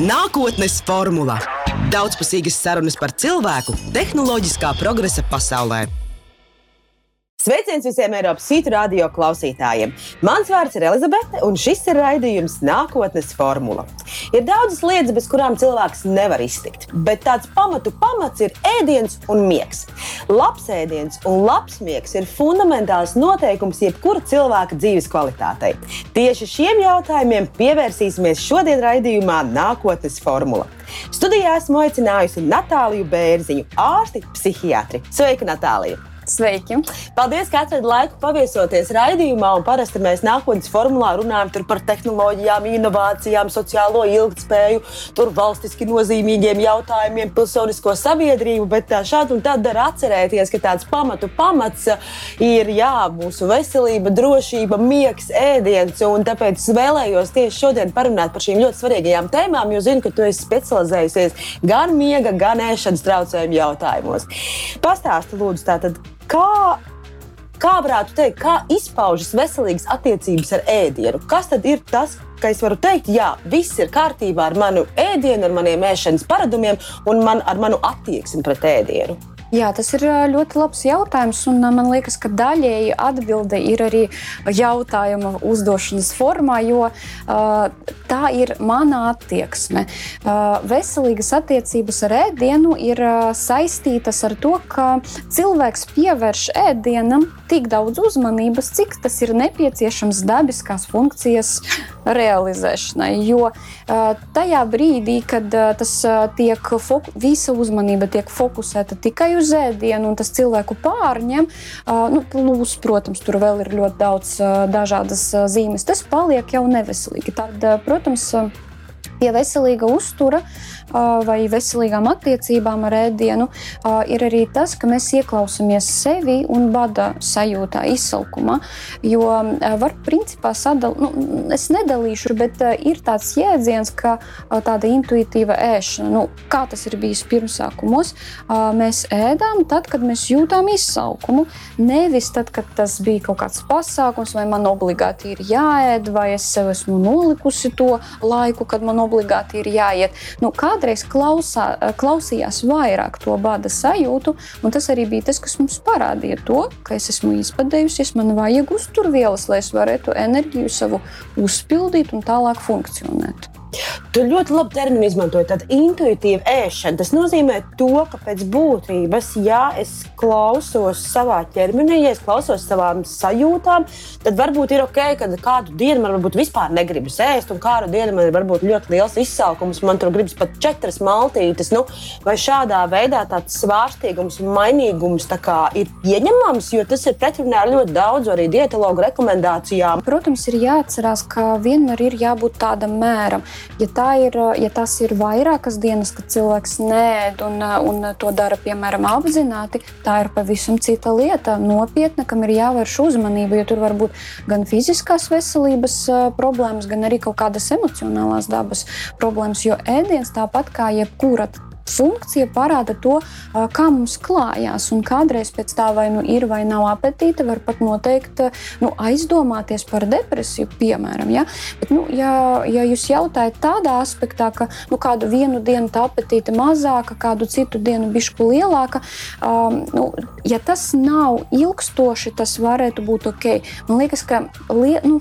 Nākotnes formula - daudzpusīgas sarunas par cilvēku tehnoloģiskā progresa pasaulē. Sveiciens visiem Eiropas Sītu radio klausītājiem! Mans vārds ir Elizabete, un šis ir raidījums Nākotnes formula. Ir daudzas lietas, bez kurām cilvēks nevar iztikt, bet tāds pamatu pamats ir ēdiens un miegs. Labs ēdiens un labs miegs ir fundamentāls noteikums jebkura cilvēka dzīves kvalitātei. Tieši šiem jautājumiem pievērsīsimies šodien raidījumā Nākotnes formula. Studijā esmu aicinājusi Natāliju Bērziņu, ārsti, psihiatri. Sveika, Natālija! Sveiki! Paldies, ka atradāt laiku paviesoties raidījumā. Parasti mēs nākotnes formulā runājam par tehnoloģijām, inovācijām, sociālo ilgspēju, valstiski nozīmīgiem jautājumiem, pilsonisko sabiedrību. Bet šādi un tad var atcerēties, ka tāds pamatu pamats ir jā, mūsu veselība, drošība, miegs, ēdiens. Tāpēc es vēlējos tieši šodien parunāt par šīm ļoti svarīgajām tēmām, jo zinu, ka tu esi specializējusies gan miega, gan ēšanas traucējumu jautājumos. Pastāsti, lūdzu, tātad, Kā, kā varētu teikt, kā izpaužas veselīgas attiecības ar ēdienu? Kas tad ir tas, ka es varu teikt, jā, viss ir kārtībā ar manu ēdienu, ar maniem ēšanas paradumiem un man, ar manu attieksmi pret ēdienu? Jā, tas ir ļoti labs jautājums. Man liekas, ka daļēji atbilde ir arī jautājuma uzdošanas formā, jo uh, tā ir mana attieksme. Uh, veselīgas attiecības ar ēdienu ir uh, saistītas ar to, ka cilvēks pievērš ēdienam tik daudz uzmanības, cik tas ir nepieciešams dabiskās funkcijas realizēšanai. Jo tajā brīdī, kad tas tiek, visa uzmanība tiek fokusēta tikai uz ēdienu, un tas cilvēku pārņem, nu, plus, protams, tur vēl ir ļoti daudz dažādas zīmes, tas paliek jau neveselīgi. Tad, protams, pie veselīga uztura vai veselīgām attiecībām ar ēdienu ir arī tas, ka mēs ieklausāmies sevi un bada sajūtā, izsalkumā. Jo var principā sadalīt, nu, es nedalīšu, bet ir tāds jēdziens, ka tāda intuitīva ēšana, nu, kā tas ir bijis pirmsākumos, mēs ēdām tad, kad mēs jūtām izsalkumu. Nevis tad, kad tas bija kaut kāds pasākums, vai man obligāti ir jāēd, vai es sev esmu nolikusi to laiku, kad man obligāti ir jāiet. Nu, kādreiz klausā, klausījās vairāk to bada sajūtu, un tas arī bija tas, kas mums parādīja to, ka es esmu izpadējusies, man vajag uzturvielas, lai es varētu enerģiju savu uzpildīt un tālāk funkcionēt. Tu ļoti labi terminu izmantoji. Tad intuitīva ēšana. Tas nozīmē to, ka pēc būtības, ja es klausos savā ķermenī, ja es klausos savām sajūtām, tad varbūt ir ok, ka kādu dienu man varbūt vispār negribas ēst, un kādu dienu man ir varbūt ļoti liels izsalkums, man tur gribas pat četras maltītes. Nu, vai šādā veidā tāds svārstīgums un mainīgums ir pieņemams, jo tas ir pretrunā ar ļoti daudzu arī dietologu rekomendācijām. Protams, ir jāatcerās, ka vienmēr ir jābūt tādam mēram. Ja, ir, ja tas ir vairākas dienas, kad cilvēks nēd un, un to dara piemēram apzināti, tā ir pavisam cita lieta, nopietna, kam ir jāvērš uzmanība. Jo tur var būt gan fiziskās veselības problēmas, gan arī kaut kādas emocionālās dabas problēmas. Jo ēdiens tāpat kā jebkura funkcija parāda to, kā mums klājās. Un kādreiz pēc tā vai nu ir vai nav apetīte, var pat noteikt, nu, aizdomāties par depresiju, piemēram. Ja, Bet, nu, ja, ja jūs jautājat tādā aspektā, ka nu, kādu vienu dienu tā apetīte mazāka, kādu citu dienu bišku lielāka, um, nu, ja tas nav ilgstoši, tas varētu būt ok. Man liekas, ka lie, nu,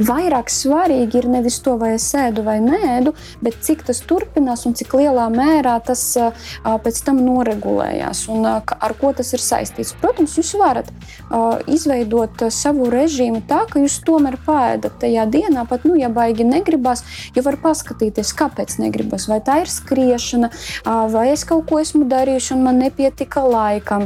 vairāk svarīgi ir nevis to, vai es ēdu vai nē, bet cik tas turpinās un cik lielā mērā mērā tas pēc tam noregulējās un ar ko tas ir saistīts. Protams, jūs varat izveidot savu režīmu tā, ka jūs tomēr pēdat tajā dienā, pat nu, ja baigi negribas, jo var paskatīties, kāpēc negribas. Vai tā ir skriešana, vai es kaut ko esmu darījuši un man nepietika laika.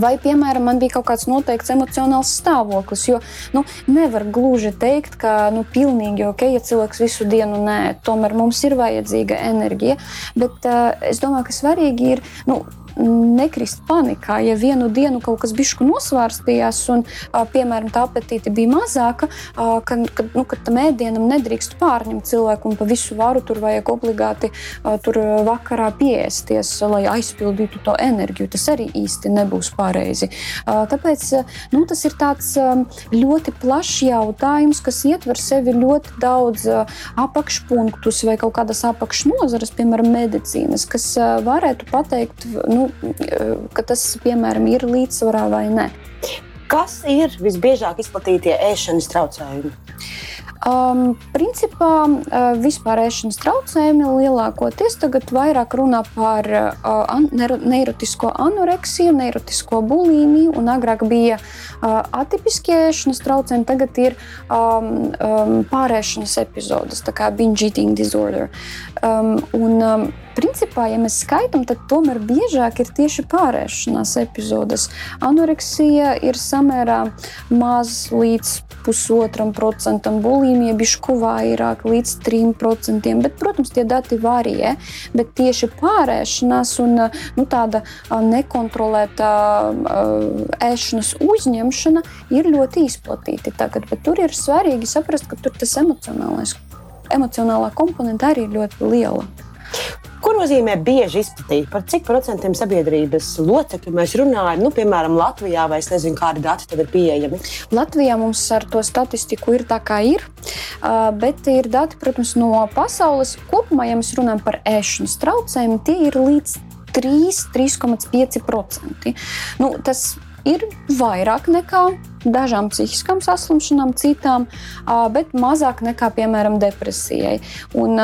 Vai, piemēram, man bija kaut kāds noteikts emocionāls stāvoklis, jo nu, nevar gluži teikt, ka nu, pilnīgi ok, ja cilvēks visu dienu nē, tomēr mums ir vajadzīga enerģija. Bet uh, es domāju, ka svarīgi ir. Nu, nekrist panikā. Ja vienu dienu kaut kas bišku nosvārstījās un, piemēram, tā apetīte bija mazāka, ka, ka, nu, ka tam ēdienam nedrīkst pārņemt cilvēku un pa visu varu tur vajag obligāti tur vakarā piesties, lai aizpildītu to enerģiju. Tas arī īsti nebūs pareizi. Tāpēc nu, tas ir tāds ļoti plašs jautājums, kas ietver sevi ļoti daudz apakšpunktus vai kaut kādas apakšnozares, piemēram, medicīnas, kas varētu pateikt, nu, ka tas, piemēram, ir līdzsvarā vai nē. Kas ir visbiežāk izplatītie ēšanas traucējumi? Um, principā uh, vispār ēšanas traucējumi lielākoties tagad vairāk runā par uh, neirotisko anoreksiju, neirotisko bulimiju, un agrāk bija uh, atipiskie ēšanas traucējumi, tagad ir um, um, pārēšanas epizodes, tā kā binge eating disorder. Um, un, um, Principā, ja mēs skaitām, tad tomēr biežāk ir tieši pārēšanās epizodes. Anoreksija ir samērā maz līdz pusotram procentam, bulimija bišku vairāk līdz 3%. Bet, protams, tie dati varijē, bet tieši pārēšanās un nu, tāda nekontrolēta ēšanas uzņemšana ir ļoti izplatīta tagad. Bet tur ir svarīgi saprast, ka tur tas emocionālais, emocionālā komponenta arī ir ļoti liela. Ko nozīmē bieži izplatīta? Par cik procentiem sabiedrības locekļu mēs runājam? Nu, piemēram, Latvijā, vai es nezinu, kādi dati tad ir pieejami? Latvijā mums ar to statistiku ir tā, kā ir. Bet ir dati, protams, no pasaules. Kopumā, ja mēs runājam par ēšanas traucējumiem, tie ir līdz 3,5%. Nu, tas ir vairāk nekā dažām psihiskām saslimšanām, citām, bet mazāk nekā, piemēram, depresijai. Un,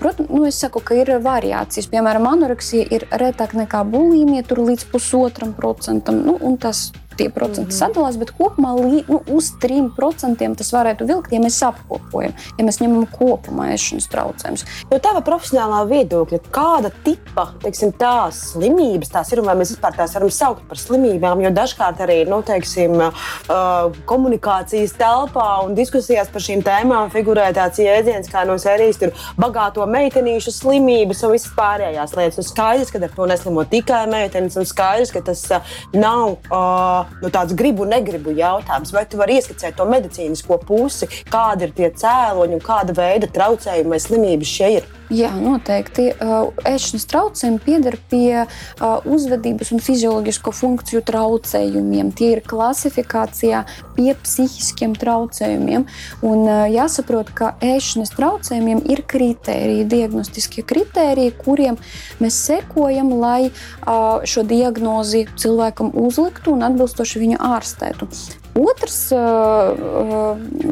protams, nu, es saku, ka ir variācijas. Piemēram, anoreksija ir retāk nekā bulimija, tur līdz pusotram procentam. Nu, tas tie procenti mm -hmm. sadalās, bet kopumā lī, nu, uz 3% tas varētu vilkt, ja mēs apkopojam, ja mēs ņemam kopumā ēšanas traucējumus. No tava profesionālā viedokļa, kāda tipa teiksim, tās slimības tās ir un vai mēs vispār tās varam saukt par slimībām? Jo dažkārt arī nu, teiksim, komunikācijas telpā un diskusijās par šīm tēmām figurē tāds jēdziens kā no sērijas bagāto meitenīšu slimības un visas pārējās lietas. Un skaidrs, ka ar to neslimo tikai meitenes, un skaidrs, ka tas nav. Uh, nu, tāds gribu, negribu jautājums. Vai tu vari ieskicēt to medicīnisko pusi, kādi ir tie cēloņi un kāda veida traucējumi vai slimības šie ir? Jā, noteikti. Ēšanas traucējumi pieder pie uzvedības un fizioloģisko funkciju traucējumiem. Tie ir klasifikācijā pie psihiskiem traucējumiem. Un jāsaprot, ka ēšanas traucējumiem ir kritēriji, diagnostiskie kritēriji, kuriem mēs sekojam, lai šo diagnozi cilvēkam uzliktu un atbilstoši viņu ārstētu. Otrs,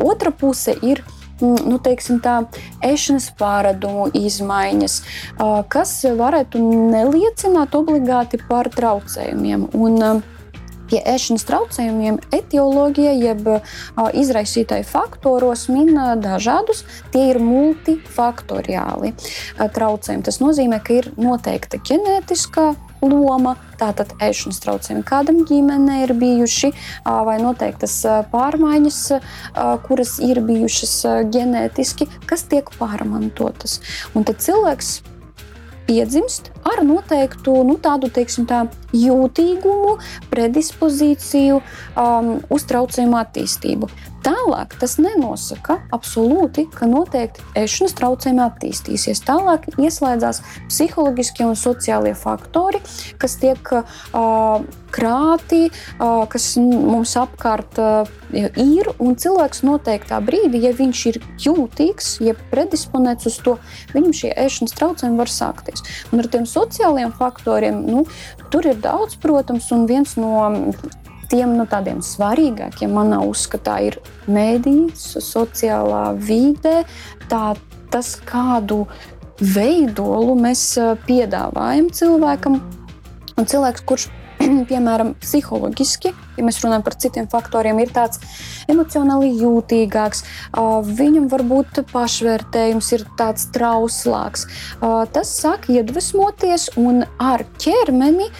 otra puse ir Mm, nu, teiksim, tā, ēšanas pārādumu izmaiņas, kas varētu neliecināt obligāti par traucējumiem. Un, Pie ēšanas traucējumiem etioloģija, jeb izraisītāju faktoros, min dažādus. Tie ir multifaktoriāli traucējumi. Tas nozīmē, ka ir noteikta ģenētiskā loma, tātad ēšanas traucējumi kādam ģimenē ir bijuši, vai noteiktas pārmaiņas, kuras ir bijušas ģenētiski, kas tiek pārmantotas. Un tad cilvēks piedzimst ar noteiktu nu, tādu teiksim, tā, jūtīgumu, predispozīciju um, uz traucējumu attīstību. Tālāk tas nenosaka absolūti, ka noteikti ēšanas traucējumi attīstīsies. Tālāk ieslēdzās psiholoģiskie un sociālie faktori, kas tiek uh, krāti, uh, kas mums apkārt uh, ir. Un cilvēks noteiktā brīdī, ja viņš ir jūtīgs, ja predisponēts uz to, viņam šie ēšanas traucējumi var sākties. Un ar tiem sociālajiem faktoriem nu, tur ir daudz, protams, un viens no tiem nu, tādiem svarīgākiem manā uzskatā ir mēdīs, sociālā vide, tā, tas, kādu veidolu mēs piedāvājam cilvēkam. Un cilvēks, kurš piemēram, psiholoģiski, ja mēs runājam par citiem faktoriem, ir tāds emocionāli jūtīgāks, viņam varbūt pašvērtējums ir tāds trauslāks. Tas sāk iedvesmoties un ar ķermeni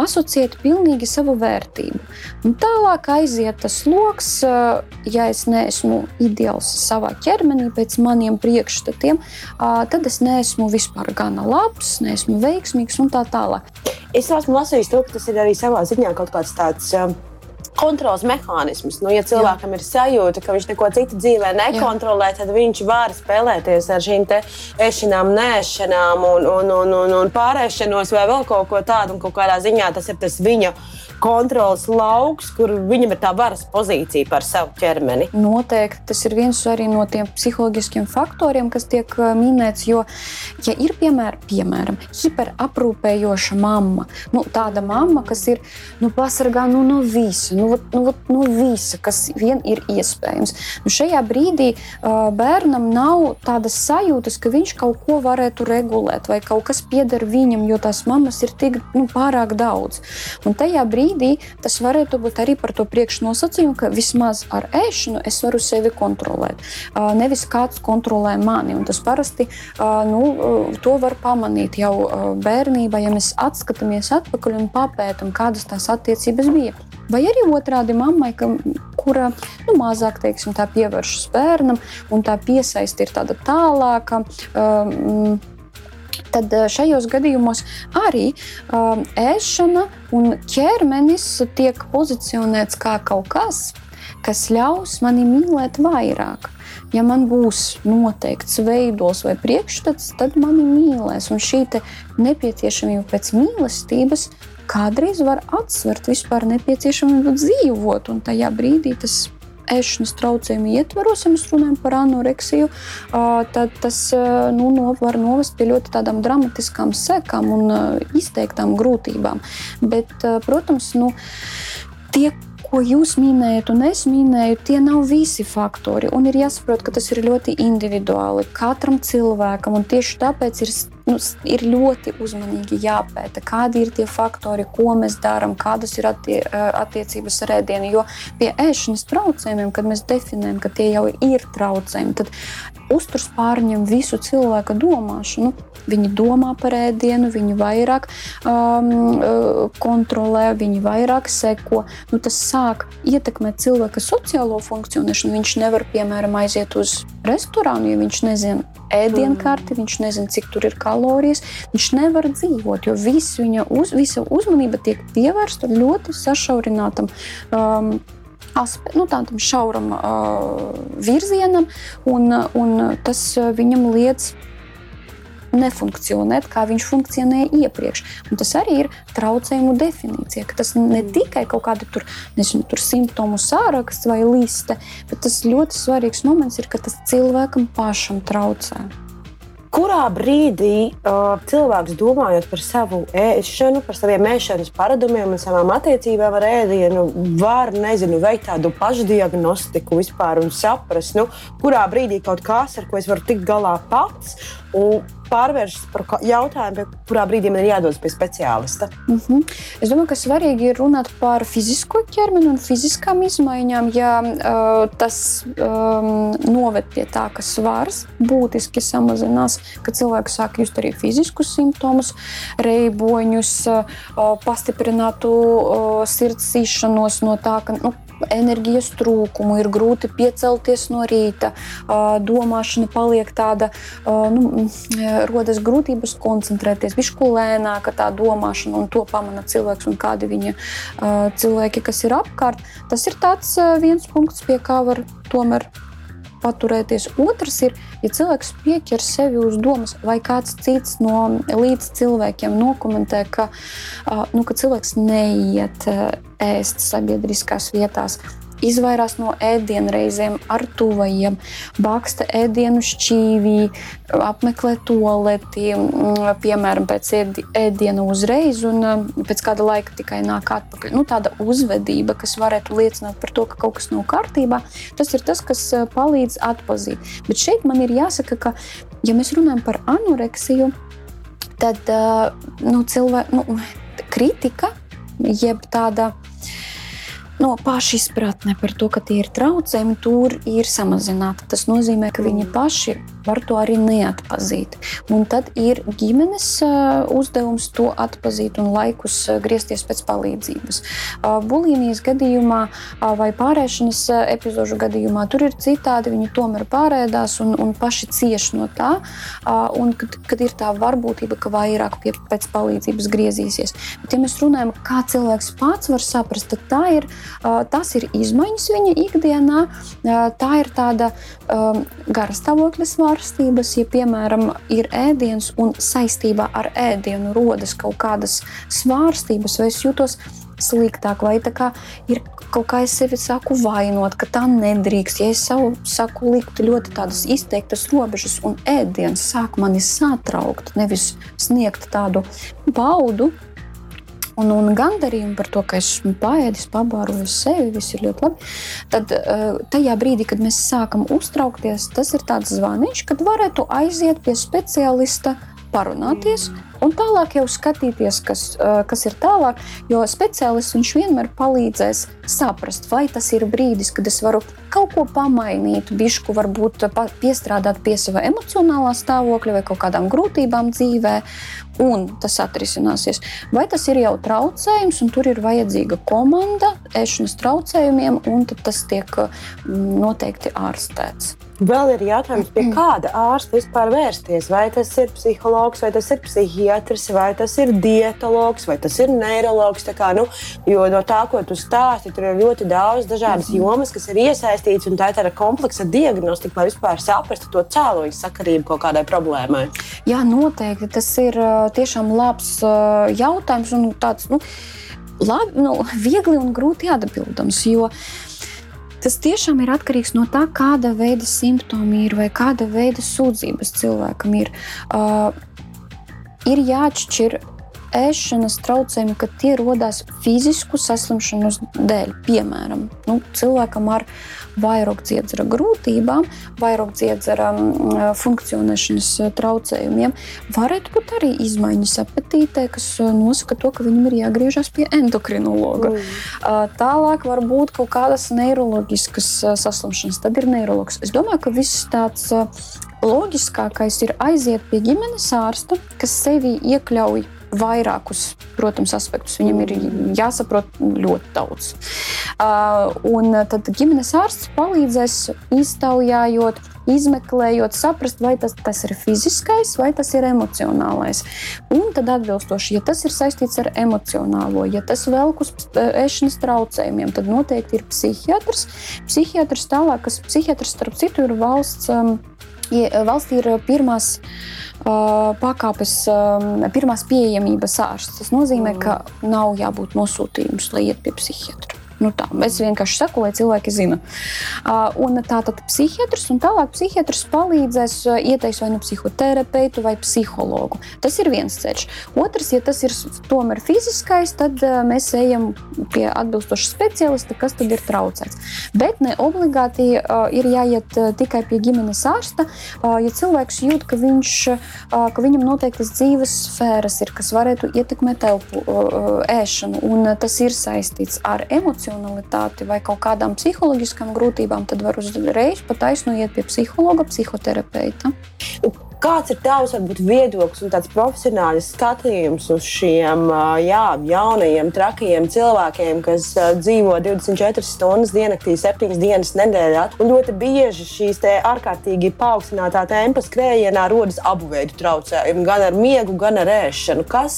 asociēt pilnīgi savu vērtību. Un tālāk aiziet tas lokus, ja es neesmu ideāls savā ķermenī, pēc maniem priekšstatiem, tad es neesmu vispār gana labs, neesmu veiksmīgs un tā tālāk. Es esmu lasījis to, ka tas ir arī savā ziņā kaut kāds tāds kontrols mehānisms. Nu, ja cilvēkam Jā. ir sajūta, ka viņš neko citu dzīvē nekontrolē, Jā. tad viņš var spēlēties ar šīm ešanām, nēšanām un, un, un, un, un pārēšanos vai vēl kaut ko tādu. Un kaut kādā ziņā tas ir tas viņa kontrols lauks, kur viņam ir tā varas pozīcija par savu ķermeni. Noteikti tas ir viens no tiem psiholoģiskiem faktoriem, kas tiek uh, minēts. Jo, ja ir piemēr, piemēram hiperaprūpējoša mamma, nu, tāda mamma, kas ir nu, pasargā nu, no visa, nu, nu, no visa, kas vien ir iespējams, nu, šajā brīdī uh, bērnam nav tādas sajūtas, ka viņš kaut ko varētu regulēt vai kaut kas pieder viņam, jo tās mammas ir tik nu, pārāk daudz. Un tajā brīdī brīdī tas varētu būt arī par to priekšnosacījumu, ka vismaz ar ēšanu es varu sevi kontrolēt. Nevis kāds kontrolē mani. Un tas parasti nu, to var pamanīt jau bērnībā, ja mēs atskatāmies atpakaļ un papētam, kādas tās attiecības bija. Vai arī otrādi mammai, ka, kura nu, mazāk teiksim, pievēršas bērnam, un tā piesaiste ir tāda tālāka. Um, tad eh, šajos gadījumos arī um, ēšana un ķermenis tiek pozicionēts kā kaut kas, kas ļaus mani mīlēt vairāk. Ja man būs noteikts veidos vai priekšstats, tad mani mīlēs. Un šī nepieciešamība pēc mīlestības kādreiz var atsvert vispār nepieciešamību dzīvot. Un tajā brīdī tas ēšanas traucējumu ietvaros, ja mēs runājam par anoreksiju, tad tas nu, no, var novest pie ļoti tādām dramatiskām sekām un izteiktām grūtībām. Bet, protams, nu, tie, ko jūs minējat, un es minēju, tie nav visi faktori. Un ir jāsaprot, ka tas ir ļoti individuāli katram cilvēkam. Tieši tāpēc ir nu, ir ļoti uzmanīgi jāpēta, kādi ir tie faktori, ko mēs darām, kādas ir attie, attiecības ar ēdienu. Jo pie ēšanas traucējumiem, kad mēs definējam, ka tie jau ir traucējumi, tad uzturs pārņem visu cilvēka domāšanu. Viņi domā par ēdienu, viņi vairāk um, kontrolē, viņi vairāk seko. Nu, tas sāk ietekmēt cilvēka sociālo funkcionēšanu. Viņš nevar, piemēram, aiziet uz restorānu, ja viņš nezina ēdienkarti, mm. viņš nezina, cik tur ir kalorijas. Viņš nevar dzīvot, jo viss viņa uz, visa uzmanība tiek pievērsta ļoti sašaurinātam. Um, Aspe, nu, tādam šauram uh, virzienam, un, un tas viņam liedz nefunkcionēt, kā viņš funkcionēja iepriekš. Un tas arī ir traucējumu definīcija, ka tas ne mm. tikai kaut kāda tur, nezinu, tur simptomu sāraksts vai liste, bet tas ļoti svarīgs moments ir, ka tas cilvēkam pašam traucē. Kurā brīdī uh, cilvēks domājot par savu ēšanu, par saviem ēšanas paradumiem un savām attiecībām ar ēdienu, var nezinu, veikt tādu pašdiagnostiku vispār un saprast, nu, kurā brīdī kaut kas, ar ko es varu tikt galā pats, un pārvēršas par jautājumu, kurā brīdī man ir jādodas pie speciālista. Mm -hmm. Es domāju, ka svarīgi ir runāt par fizisko ķermeni un fiziskām izmaiņām. Ja uh, tas um, noved pie tā, ka svars būtiski samazinās, ka cilvēks sāk just arī fiziskus simptomus, reiboņus, uh, pastiprinātu uh, sirds īšanos no tā, ka nu, enerģijas trūkumu, ir grūti piecelties no rīta, domāšana paliek tāda, nu, rodas grūtības koncentrēties, viņš lēnāka tā domāšana, un to pamana cilvēks un kādi viņa cilvēki, kas ir apkārt. Tas ir tāds viens punkts, pie kā var tomēr paturēties. Otrs ir, ja cilvēks pieķer sevi uz domas, vai kāds cits no līdz cilvēkiem nokomentē, ka, nu, ka cilvēks neiet ēst sabiedriskās vietās izvairās no ēdienreizēm ar tuvajiem, baksta ēdienu šķīvī, apmeklē toaleti, mm, piemēram, pēc ēdiena uzreiz un mm, pēc kāda laika tikai nāk atpakaļ. Nu, tāda uzvedība, kas varētu liecināt par to, ka kaut kas nav kārtībā, tas ir tas, kas eh, palīdz atpazīt. Bet šeit man ir jāsaka, ka, ja mēs runājam par anoreksiju, tad eh, nu, cilvēku nu, kritika, jeb tāda no pašizpratne par to, ka tie ir traucējumi, tur ir samazināta. Tas nozīmē, ka viņi paši var to arī neatpazīt. Un tad ir ģimenes uzdevums to atpazīt un laikus griezties pēc palīdzības. Bulimijas gadījumā vai pārēšanas epizodu gadījumā tur ir citādi. Viņi tomēr pārēdās un, un paši cieš no tā. Un kad, kad ir tā varbūtība, ka vairāk pēc palīdzības griezīsies. Bet, ja mēs runājam, kā cilvēks pats var saprast, tad ir, tas ir izmaiņas viņa ikdienā. Tā ir tāda garastāvokļa svārstības, ja, piemēram, ir ēdiens un saistībā ar ēdienu rodas kaut kādas svārstības, vai es jūtos sliktāk, vai tā kā ir kaut kā es sevi saku vainot, ka tā nedrīkst. Ja es savu saku likt ļoti tādas izteiktas robežas, un ēdiens sāk mani satraukt, nevis sniegt tādu baudu, un, un gandarījumu par to, ka esmu paēdis, pabārojis sevi, viss ir ļoti labi. Tad eh, tajā brīdī, kad mēs sākam uztraukties, tas ir tāds zvaniņš, kad varētu aiziet pie speciālista parunāties. Un tālāk jau skatīties, kas, eh, kas ir tālāk, jo speciālists vienmēr palīdzēs saprast, vai tas ir brīdis, kad es varu kaut ko pamainīt, bišku varbūt piestrādāt pie sava emocionālā stāvokļa vai kaut kādām grūtībām dzīvē, un tas atrisināsies. Vai tas ir jau traucējums, un tur ir vajadzīga komanda ēšanas traucējumiem, un tas tiek mm, noteikti ārstēts. Vēl ir jautājums, pie kāda ārsta vispār vērsties. Vai tas ir psihologs, vai tas ir psihiatrs, vai tas ir dietologs, vai tas ir neiroloģis. Nu, jo no tā, ko tu stāsti, tur ir ļoti daudz dažādas jomas, kas ir iesaistītas, un tā ir tāda kompleksa diagnostika, lai vispār saprastu to cēloņu sakarību kaut kādai problēmai. Jā, noteikti. Tas ir tiešām labs jautājums un tāds nu, labi, nu, viegli un grūti atbildams. Tas tiešām ir atkarīgs no tā, kāda veida simptomi ir vai kāda veida sūdzības cilvēkam ir. Uh, ir jāatšķir ēšanas traucējumi, kad tie rodas fizisku saslimšanu dēļ. Piemēram, nu, cilvēkam ar vairogdziedzera grūtībām, vairogdziedzera mm, funkcionēšanas traucējumiem, varētu būt arī izmaiņas apetītē, kas nosaka to, ka viņam ir jāgriežas pie endokrinologa. Mm. Tālāk var būt kaut kādas neiroloģiskas saslimšanas, tad ir neiroloģis. Es domāju, ka viss tāds loģiskākais ir aiziet pie ģimenes ārsta, kas sevi iekļauj vairākus, protams, aspektus. Viņam ir jāsaprot ļoti daudz. Uh, un tad ģimenes ārsts palīdzēs iztaujājot, izmeklējot, saprast, vai tas, tas ir fiziskais vai tas ir emocionālais. Un tad atbilstoši, ja tas ir saistīts ar emocionālo, ja tas velk uz ēšanas traucējumiem, tad noteikti ir psihiatrs. Psihiatrs tālāk, kas psihiatrs starp citu ir valsts. Um, valstī ir pirmās pakāpes, pirmās pieejamības ārsts. Tas nozīmē, ka nav jābūt nosūtījums, lai iet pie psihiatra. Nu tā, es vienkārši saku, lai cilvēki zina. Uh, tā tad psihiatrs un tālāk psihiatrs palīdzēs uh, ieteikt vai nu psihoterapeitu vai psihologu. Tas ir viens ceļš. Otrs, ja tas ir tomēr fiziskais, tad uh, mēs ejam pie atbilstoša specialista, kas tad ir traucēts. Bet ne obligāti uh, ir jāiet uh, tikai pie ģimenes ārsta. Uh, ja cilvēks jūt, ka, viņš, uh, ka viņam noteiktas dzīves sfēras ir, kas varētu ietekmēt elpu, uh, ēšanu, un uh, tas ir saistīts ar emocijām emocionalitāti vai kaut kādām psiholoģiskām grūtībām, tad var uzreiz pat aiznoiet pie psihologa, psihoterapeita. Kāds ir tavs varbūt, viedoklis un tāds profesionāls skatījums uz šiem jā, jaunajiem, trakajiem cilvēkiem, kas dzīvo 24 stundas diennaktī, 7 dienas nedēļā? Un ļoti bieži šīs ārkārtīgi paaugstinātā tempa skrējienā rodas abu veidu traucējumi, gan ar miegu, gan ar ēšanu. Kas,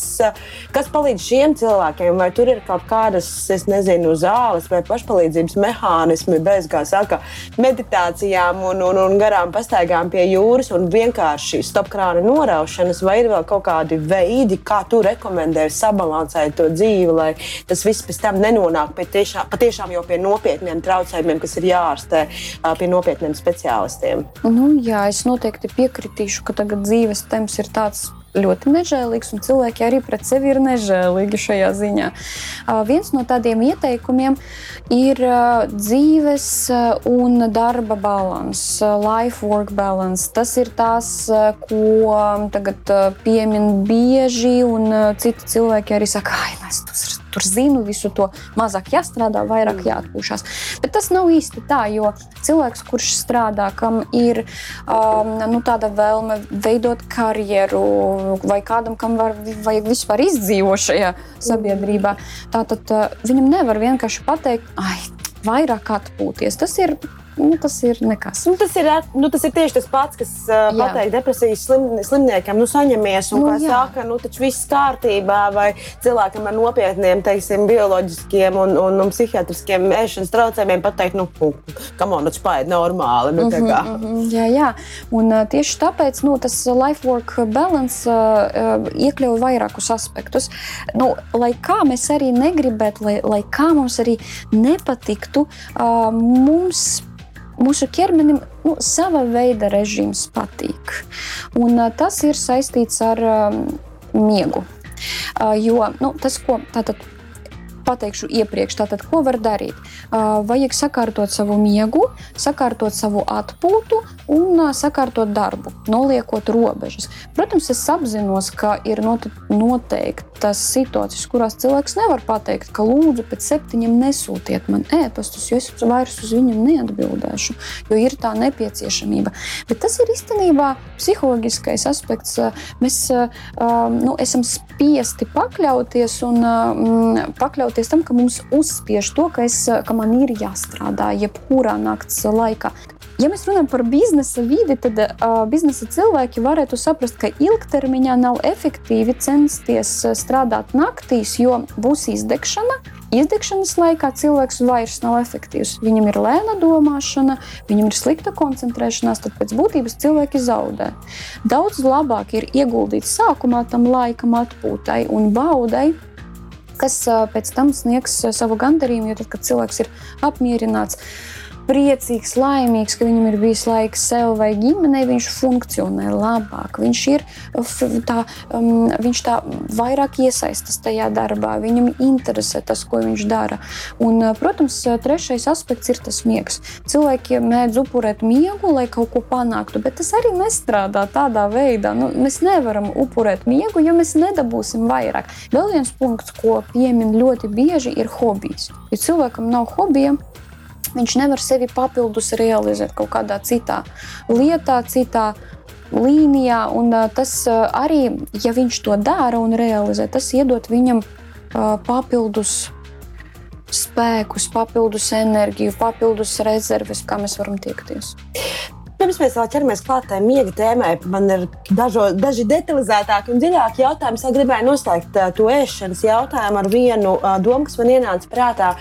kas palīdz šiem cilvēkiem? Vai tur ir kaut kādas, es nezinu, zāles vai pašpalīdzības mehānismi bez, kā saka, meditācijām un, un, un garām pastaigām pie jūras un vienkārši šīs stopkrāna noraušanas, vai ir vēl kaut kādi veidi, kā tu rekomendēji sabalansēt to dzīvi, lai tas viss pēc tam nenonāk pie tiešām, patiešām jau pie nopietniem traucējumiem, kas ir jāārstē pie nopietniem speciālistiem? Nu, jā, es noteikti piekritīšu, ka tagad dzīves temps ir tāds ļoti nežēlīgs, un cilvēki arī pret sevi ir nežēlīgi šajā ziņā. Viens no tādiem ieteikumiem ir dzīves un darba balans, life-work balance. Tas ir tas, ko tagad piemin bieži, un citi cilvēki arī saka, ah, es tur tur zinu visu to, mazāk jāstrādā, vairāk jāatpūšas. Bet tas nav īsti tā, jo cilvēks, kurš strādā, kam ir um, nu, tāda vēlme veidot karjeru, vai kādam, kam var, vajag vispār izdzīvot šajā sabiedrībā, tātad uh, viņam nevar vienkārši pateikt, ai, vairāk atpūties. Tas ir nu, tas ir nekas. Nu, tas, ir, nu, tas ir tieši tas pats, kas uh, pateikt depresijas slim, slimniekam, nu, saņemies, un nu, kā saka, nu, taču viss kārtībā, vai cilvēkam ar nopietniem, teiksim, bioloģiskiem un, un, un psihiatriskiem ēšanas traucējumiem pateikt, nu, kam on, tas paiet normāli. Nu, mm -hmm, mm -hmm, jā, jā, un uh, tieši tāpēc nu, tas life-work balance uh, iekļauj vairākus aspektus. Nu, lai kā mēs arī negribētu, lai, lai kā mums arī nepatiktu, uh, mums mūsu ķermenim nu, sava veida režīms patīk. Un, tas ir saistīts ar um, miegu. Uh, jo nu, tas, ko tātad pateikšu iepriekš, tātad, ko var darīt? Vajag sakārtot savu miegu, sakārtot savu atpūtu un sakārtot darbu, noliekot robežas. Protams, es apzinos, ka ir noteiktas situācijas, kurās cilvēks nevar pateikt, ka lūdzu pēc septiņiem nesūtiet man ēpastus, jo es vairs uz viņiem neatbildēšu, jo ir tā nepieciešamība. Bet tas ir īstenībā psiholoģiskais aspekts. Mēs nu, esam spiesti pakļauties un pakļauties pielāgoties tam, ka mums uzspiež to, ka, es, ka man ir jāstrādā jebkurā naktas laikā. Ja mēs runājam par biznesa vidi, tad uh, biznesa cilvēki varētu saprast, ka ilgtermiņā nav efektīvi censties strādāt naktīs, jo būs izdegšana. Izdegšanas laikā cilvēks vairs nav efektīvs. Viņam ir lēna domāšana, viņam ir slikta koncentrēšanās, tad pēc būtības cilvēki zaudē. Daudz labāk ir ieguldīt sākumā tam laikam atpūtai un baudai, kas pēc tam sniegs savu gandarījumu, jo tad, kad cilvēks ir apmierināts, priecīgs, laimīgs, ka viņam ir bijis laiks sev vai ģimenei, viņš funkcionē labāk. Viņš ir tā, um, viņš tā vairāk iesaistas tajā darbā, viņam interesē tas, ko viņš dara. Un, protams, trešais aspekts ir tas miegs. Cilvēki mēdz upurēt miegu, lai kaut ko panāktu, bet tas arī nestrādā tādā veidā. Nu, mēs nevaram upurēt miegu, jo mēs nedabūsim vairāk. Vēl viens punkts, ko piemin ļoti bieži, ir hobijs. Ja cilvēkam nav hobija, Viņš nevar sevi papildus realizēt kaut kādā citā lietā, citā līnijā. Un, tas arī, ja viņš to dara un realizē, tas iedod viņam papildus spēkus, papildus enerģiju, papildus rezerves, kā mēs varam tiekties. Pirms mēs vēl ķeramies klāt tai miega tēmai, man ir dažo, daži detalizētāki un dziļāki jautājumi. Es gribēju noslēgt to ēšanas jautājumu ar vienu domu, kas man ienāca prātā.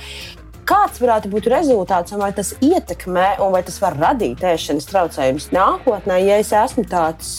Kāds varētu būt rezultāts, un vai tas ietekmē, un vai tas var radīt ēšanas traucējumus nākotnē, ja es esmu tāds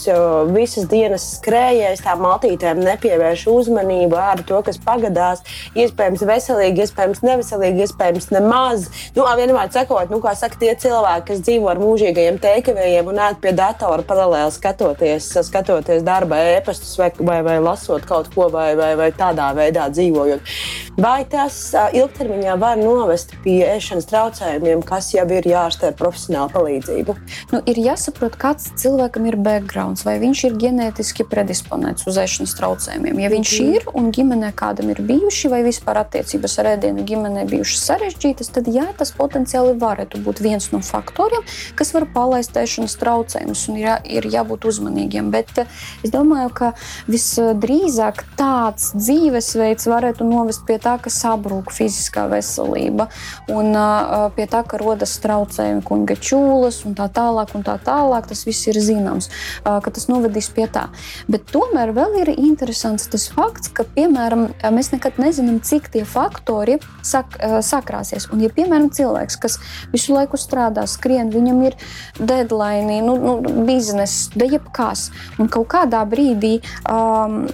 visas dienas skrējējis, tā maltītēm nepievēršu uzmanību ar to, kas pagadās, iespējams, veselīgi, iespējams, neveselīgi, iespējams, nemaz. Nu, vienmēr sakot, nu, kā saka, tie cilvēki, kas dzīvo ar mūžīgajiem teikavējiem un ēd pie datora paralēli skatoties, skatoties darba ēpastus vai, vai, vai lasot kaut ko, vai, vai, vai tādā veidā dzīvojot. Vai tas ilgtermiņā var novest? Novest pie ēšanas traucējumiem, kas jau ir jārastē ar profesionālu palīdzību. Nu, ir jāsaprot, kāds cilvēkam ir background, vai viņš ir ģenētiski predisponēts uz ēšanas traucējumiem. Ja viņš mm. ir un ģimenē kādam ir bijuši, vai vispār attiecības ar ēdienu ģimenē bijušas sarežģītas, tad jā, tas potenciāli varētu būt viens no faktoriem, kas var palaist ēšanas traucējumus un ir, jā, ir jābūt uzmanīgiem. Bet eh, es domāju, ka visdrīzāk tāds dzīvesveids varētu novest pie tā, ka sabrūk fiziskā veselība un uh, pie tā, ka rodas traucējumi, kunga čūlas un tā tālāk, un tā tālāk. Tas viss ir zināms, uh, ka tas novedīs pie tā. Bet tomēr vēl ir interesants tas fakts, ka, piemēram, mēs nekad nezinām, cik tie faktori sak, uh, sakrāsies. Un, ja, piemēram, cilvēks, kas visu laiku strādā, skrien, viņam ir deadline, nu, nu, biznesa, da jebkas, un kaut kādā brīdī. Um,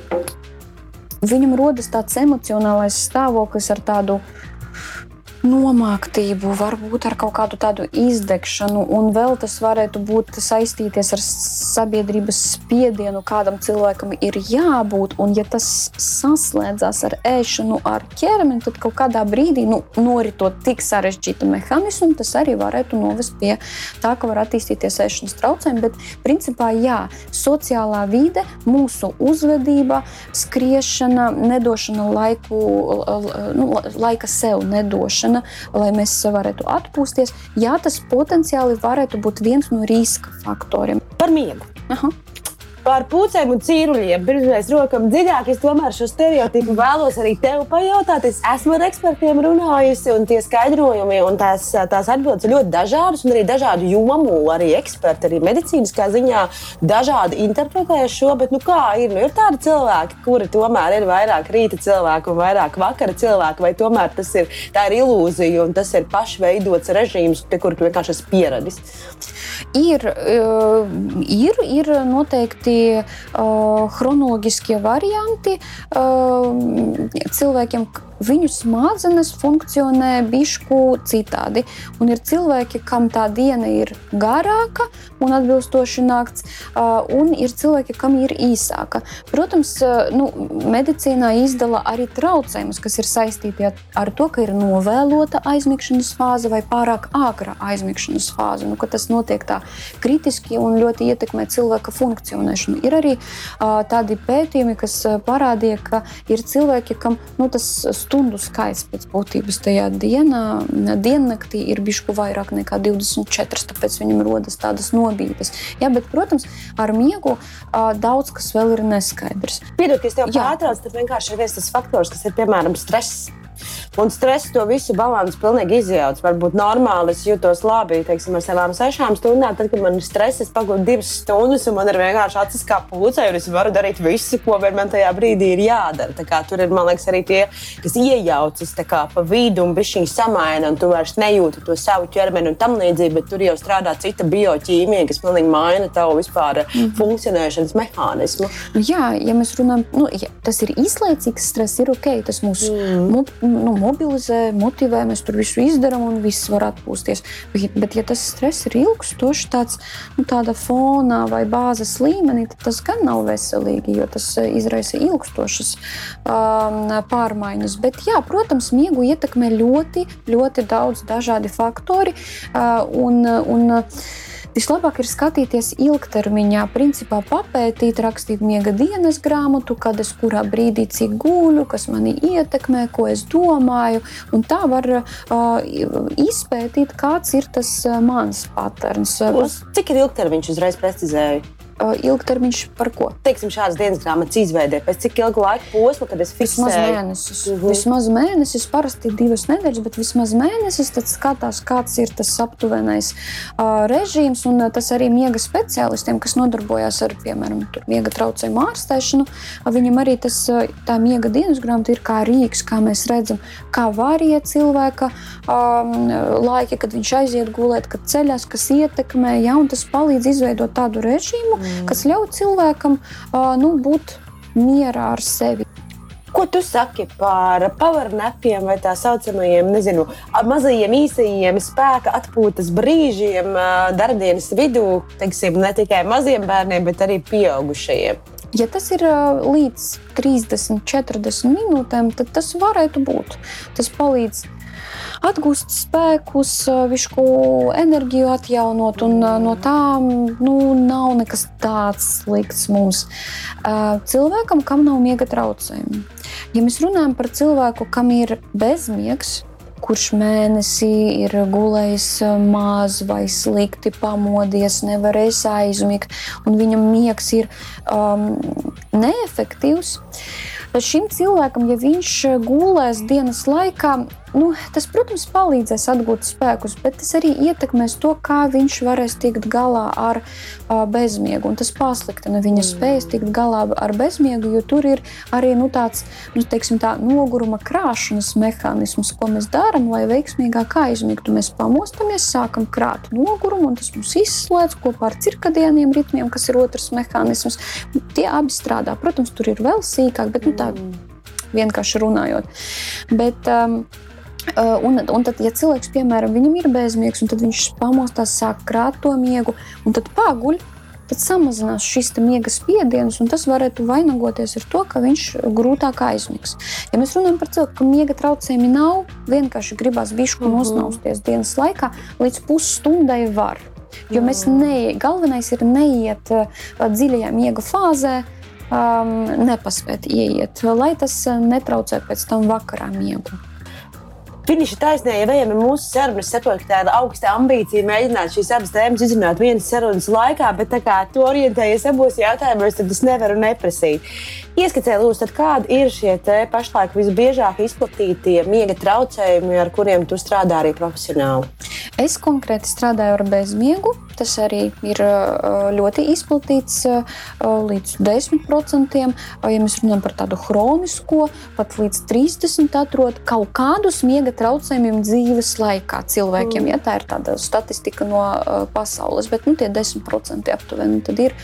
Viņam rodas tāds emocionālais stāvoklis ar tādu nomāktību, varbūt ar kaut kādu tādu izdegšanu, un vēl tas varētu būt saistīties ar sabiedrības spiedienu, kādam cilvēkam ir jābūt. Un, ja tas saslēdzās ar ēšanu, ar ķermeni, tad kaut kādā brīdī, nu, noritot tik sarežģītu mehānismu, tas arī varētu novest pie tā, ka var attīstīties ēšanas traucējumi. Bet, principā, jā, sociālā vide, mūsu uzvedība, skriešana, nedošana laiku, nu, laika sev nedošana ēšana, lai mēs varētu atpūsties. Jā, tas potenciāli varētu būt viens no riska faktoriem. Par miegu. Aha par pucēm un cīruļiem. Pirms mēs rokam dziļāk, es tomēr šo stereotipu vēlos arī tev pajautāt. Es esmu ar ekspertiem runājusi, un tie skaidrojumi un tās, tās atbildes ir ļoti dažādas, un arī dažādu jomu, arī eksperti, arī medicīniskā ziņā dažādi interpretē šo. Bet, nu, kā ir? Nu, ir tādi cilvēki, kuri tomēr ir vairāk rīta cilvēki un vairāk vakara cilvēki, vai tomēr tas ir, ir ilūzija un tas ir pašveidots režīms, pie kura tu vienkārši esi pieradis? Ir, ir, ir noteikti uh, chronoloģiskie varianti uh, cilvēkiem, viņu smadzenes funkcionē bišku citādi. Un ir cilvēki, kam tā diena ir garāka un atbilstoši nakts, un ir cilvēki, kam ir īsāka. Protams, nu, medicīnā izdala arī traucējumus, kas ir saistīti ar to, ka ir novēlota aizmigšanas fāze vai pārāk āgra aizmigšanas fāze. Nu, tas notiek tā kritiski un ļoti ietekmē cilvēka funkcionēšanu. Ir arī tādi pētījumi, kas parādīja, ka ir cilvēki, kam nu, tas stundu skaits pēc būtības tajā dienā, diennaktī ir bijis vairāk nekā 24, tāpēc viņam rodas tādas nobīdes. Jā, bet, protams, ar miegu daudz kas vēl ir neskaidrs. Piedod, ka es tev pārtraucu, tas vienkārši ir viens tas faktors, kas ir piemēram stress. Un stress to visu balansu pilnīgi izjauc. Varbūt normāli es jūtos labi teiksim, ar savām sešām stundām. Tad, kad man ir stress, es pagūdu divas stundas, un man ir vienkārši acis kā pūcei, un es varu darīt visu, ko man tajā brīdī ir jādara. Tur ir, man liekas, arī tie, kas iejaucas kā, pa vidu un viņi samaina, un tu vairs nejūti to savu ķermeni un tam līdzīgi, bet tur jau strādā cita bioķīmija, kas pilnīgi maina tavu vispār mm. funkcionēšanas mehānismu. Jā, ja mēs runājam, nu, ja tas ir īslaicīgs stress, ir ok, tas mūs mm. Nu, mobilizē, motivē, mēs tur visu izdarām un viss var atpūsties. Bet, bet ja tas stress ir ilgstošs, tāds nu, fonā vai bāzes līmenī, tad tas gan nav veselīgi, jo tas eh, izraisa ilgstošas um, pārmaiņas. Bet, jā, protams, miegu ietekmē ļoti, ļoti daudz dažādi faktori. Uh, un, un, Vislabāk ir skatīties ilgtermiņā, principā papētīt, rakstīt miega dienas grāmatu, kad es kurā brīdī cik guļu, kas mani ietekmē, ko es domāju. Tā var uh, izpētīt, kāds ir tas mans patērns. Uz cik ilgtermiņš uzreiz precizēju? Ilgtermiņš par ko? Teiksim, šādas dienas grāmatas izveidē pēc cik ilga laika posma, kad es fiksēju? Vismaz mēnesis. Uh mhm. -huh. Vismaz mēnesis, parasti divas nedēļas, bet vismaz mēnesis. Tad skatās, kāds ir tas aptuvenais uh, režīms. Un uh, tas arī miega speciālistiem, kas nodarbojas ar, piemēram, miega traucējumu ārstēšanu. Uh, viņam arī tas, uh, tā miega dienas grāmata ir kā rīks, kā mēs redzam, kā variet cilvēka um, laiki, kad viņš aiziet gulēt, kad ceļās, kas ietekmē. Ja, tas palīdz izveidot tādu režīmu, mm. kas ļauj cilvēkam nu, būt mierā ar sevi. Ko tu saki par powernapiem vai tā saucamajiem, nezinu, mazajiem īsajiem spēka atpūtas brīžiem darbdienas vidū, teiksim, ne tikai maziem bērniem, bet arī pieaugušajiem? Ja tas ir līdz 30, 40 minūtēm, tad tas varētu būt. Tas palīdz atgūst spēkus, višku enerģiju atjaunot, un no tā nu, nav nekas tāds slikts mums. Cilvēkam, kam nav miega traucējumi. Ja mēs runājam par cilvēku, kam ir bezmiegs, kurš mēnesī ir gulējis maz vai slikti pamodies, nevarējis aizmigt, un viņam miegs ir um, neefektīvs. Tad šim cilvēkam, ja viņš gulēs dienas laikā, Nu, tas, protams, palīdzēs atgūt spēkus, bet tas arī ietekmēs to, kā viņš varēs tikt galā ar uh, bezmiegu. Un tas pasliktina viņa mm. spējas tikt galā ar bezmiegu, jo tur ir arī nu, tāds nu, teiksim, tā, noguruma krāšanas mehānisms, ko mēs darām, lai veiksmīgāk aizmigtu. Mēs pamostamies, sākam krāt nogurumu, un tas mums izslēdz kopā ar cirkadieniem ritmiem, kas ir otrs mehānisms. Tie abi strādā. Protams, tur ir vēl sīkāk, bet nu, tā mm. vienkārši runājot. Bet, um, un, un tad, ja cilvēks, piemēram, viņam ir bezmiegs, un tad viņš pamostās, sāk krāt to miegu, un tad paguļ, tad samazinās šis miega spiediens, un tas varētu vainagoties ar to, ka viņš grūtāk aizmigs. Ja mēs runājam par cilvēku, kam miega traucējumi nav, vienkārši gribās bišku mm -hmm. nosnausties dienas laikā, līdz pusstundai var. Jo mēs mm. ne, galvenais ir neiet uh, dziļajā miega fāzē, um, nepaspēt ieiet, lai tas netraucē pēc tam vakarā miegu. Finiša taisnē, ja ejam mūsu sarunas, saprotu, ka tāda augsta ambīcija mēģināt šīs abas tēmas izrunāt vienas sarunas laikā, bet tā kā tu orientējies abos jautājumos, tad es nevaru neprasīt. Ieskicē, lūdzu, kādi ir šie pašlaik visbiežāk izplatītie miega traucējumi, ar kuriem tu strādā arī profesionāli? Es konkrēti strādāju ar bezmiegu. Tas arī ir ļoti izplatīts līdz 10%. Ja mēs runājam par tādu chronisko, pat līdz 30% atrod kaut kādus miega traucējumiem dzīves laikā cilvēkiem. Mm. Ja, tā ir tāda statistika no pasaules, bet nu, tie 10% aptuveni ir.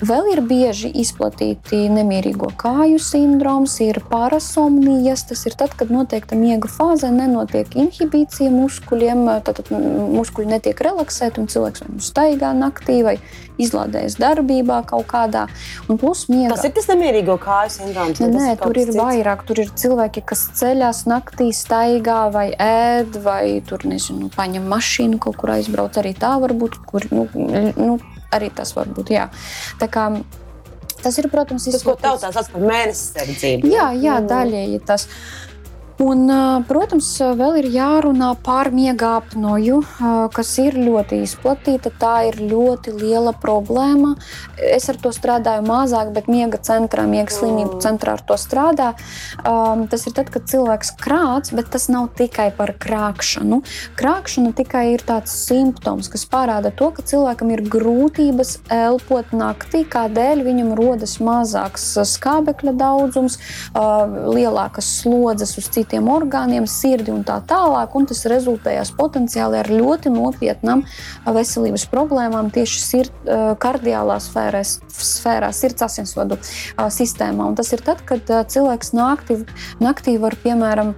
Vēl ir bieži izplatīti nemierīgo kāju sindroms, ir parasomnijas. Tas ir tad, kad noteikta miega fāzē nenotiek inhibīcija muskuļiem, tad muskuļi netiek relaksēti relaksēt, un cilvēks vai nu staigā naktī, vai izlādējas darbībā kaut kādā. Plus, miega. Tas ir tas nemierīgo kāju sindroms. Nē, nē tur ir cits? vairāk. Tur ir cilvēki, kas ceļās naktī, staigā vai ēd, vai tur nezinu, paņem mašīnu, kaut kur aizbrauc. Arī tā var būt. Kur, nu, nu, arī tas var būt. Jā. Tā kā, Tas ir, protams, tas, ko tautā sauc par mēnesi sardzību. Jā, jā mm. daļēji tas. Uh, Un, protams, vēl ir jārunā par miega apnoju, kas ir ļoti izplatīta. Tā ir ļoti liela problēma. Es ar to strādāju mazāk, bet miega centrā, miega slimību mm. centrā ar to strādā. Tas ir tad, kad cilvēks krāts, bet tas nav tikai par krāpšanu. Krāpšana tikai ir tāds simptoms, kas parāda to, ka cilvēkam ir grūtības elpot naktī, kādēļ viņam rodas mazāks skābekļa daudzums, lielākas slodzes uz citiem citiem orgāniem, sirdi un tā tālāk. Un tas rezultējās potenciāli ar ļoti nopietnām veselības problēmām tieši sird, kardiālā sfērā, sfērā sirds asinsvadu sistēmā. Un tas ir tad, kad cilvēks naktī, naktī var piemēram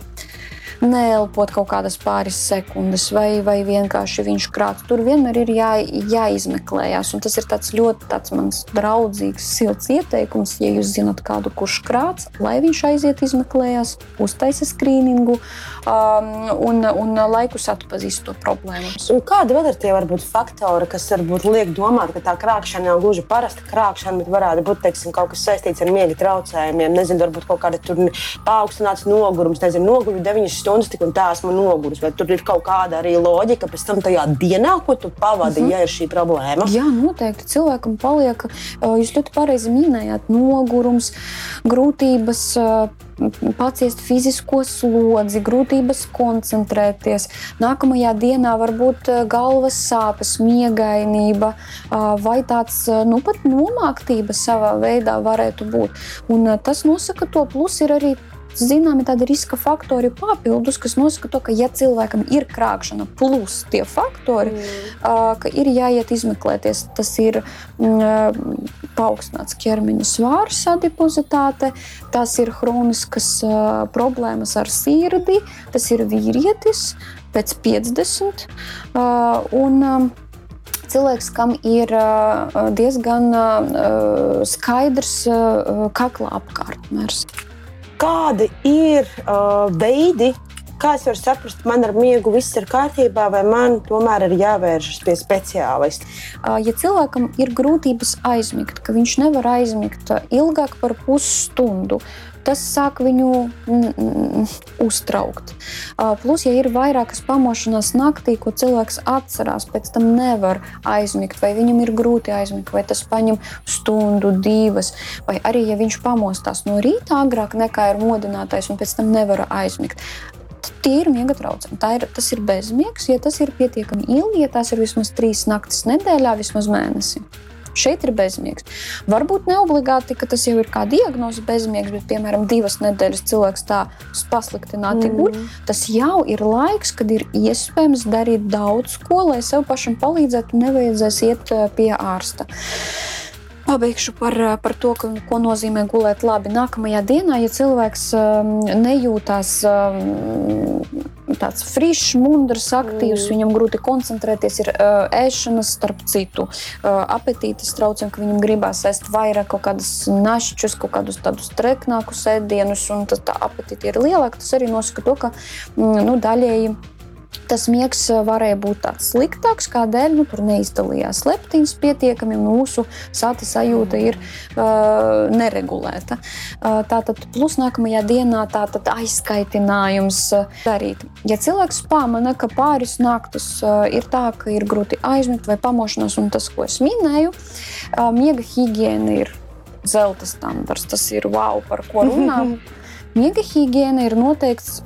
neelpot kaut kādas pāris sekundes, vai, vai vienkārši viņš krāts. Tur vienmēr ir jā, jāizmeklējas. Tas ir tāds ļoti tāds mans draudzīgs, silts ieteikums. Ja jūs zinat kādu, kurš krāts, lai viņš aiziet izmeklējas, uztaisa skrīningu um, un, un laikus atpazīst to problēmu. Un kādi vēl ir tie varbūt faktori, kas varbūt liek domāt, ka tā krāpšana nav gluži parasta krāpšana, bet varētu būt teiksim, kaut kas saistīts ar miega traucējumiem? Nezinu, varbūt kaut kāda paaugstināts nogurums, nezinu, noguļu 9 stundas stundas, tik un tā esmu noguris. Vai tur ir kaut kāda arī loģika pēc tam tajā dienā, ko tu pavadi, mm -hmm. ja ir šī problēma? Jā, noteikti. Cilvēkam paliek, jūs ļoti pareizi minējāt, nogurums, grūtības paciest fizisko slodzi, grūtības koncentrēties. Nākamajā dienā var būt galvas sāpes, miegainība vai tāds nu, pat nomāktība savā veidā varētu būt. Un tas nosaka to, plus ir arī zināmi tādi riska faktori papildus, kas nosaka to, ka, ja cilvēkam ir krāpšana, plus tie faktori, mm. ka ir jāiet izmeklēties, tas ir mm, paaugstināts ķermeņa svārs, adipozitāte, tas ir chroniskas problēmas ar sirdi, tas ir vīrietis pēc 50. Un, cilvēks, kam ir diezgan skaidrs kakla apkārtmērs kādi ir uh, veidi, kā es varu saprast, man ar miegu viss ir kārtībā, vai man tomēr ir jāvēršas pie speciālista? Uh, ja cilvēkam ir grūtības aizmigt, ka viņš nevar aizmigt ilgāk par pusstundu, tas sāk viņu uztraukt. Plus, ja ir vairākas pamošanās naktī, ko cilvēks atcerās, pēc tam nevar aizmigt, vai viņam ir grūti aizmigt, vai tas paņem stundu, divas, vai arī ja viņš pamostās no rīta agrāk nekā ir modinātais un pēc tam nevar aizmigt. Tie ir miega traucējumi. Ir, tas ir bezmiegs, ja tas ir pietiekami ilgi, ja tas ir vismaz trīs naktis nedēļā, vismaz mēnesī. Šeit ir bezmiegs. Varbūt ne obligāti, ka tas jau ir kā diagnoze bezmiegs, bet, piemēram, divas nedēļas cilvēks tā pasliktināti mm. guļ. Tas jau ir laiks, kad ir iespējams darīt daudz ko, lai sev pašam palīdzētu, nevajadzēs iet pie ārsta. Pabeigšu par, par to, ka, ko nozīmē gulēt labi. Nākamajā dienā, ja cilvēks um, nejūtās um, tāds frišs, mundrs, aktīvs, mm. viņam grūti koncentrēties, ir uh, ēšanas, starp citu, uh, apetītes traucējumi, ka viņam gribās ēst vairāk kaut kādus našķus, kaut kādus tādus treknākus ēdienus, un tas tā apetīte ir lielāka. Tas arī nosaka to, ka mm, nu, daļēji tas miegs eh, varēja būt tāds sliktāks, kādēļ nu, tur neizdalījās leptīns pietiekami, mūsu sāta sajūta ir uh, neregulēta. Uh, tātad plus nākamajā dienā tātad aizskaitinājums uh, darīt. Ja cilvēks pamana, ka pāris naktis uh, ir tā, ka ir grūti aizmigt vai pamošanās, un tas, ko es minēju, uh, miega higiēna ir zelta standarts, tas ir wow, par ko runā. Miega higiēna ir noteikts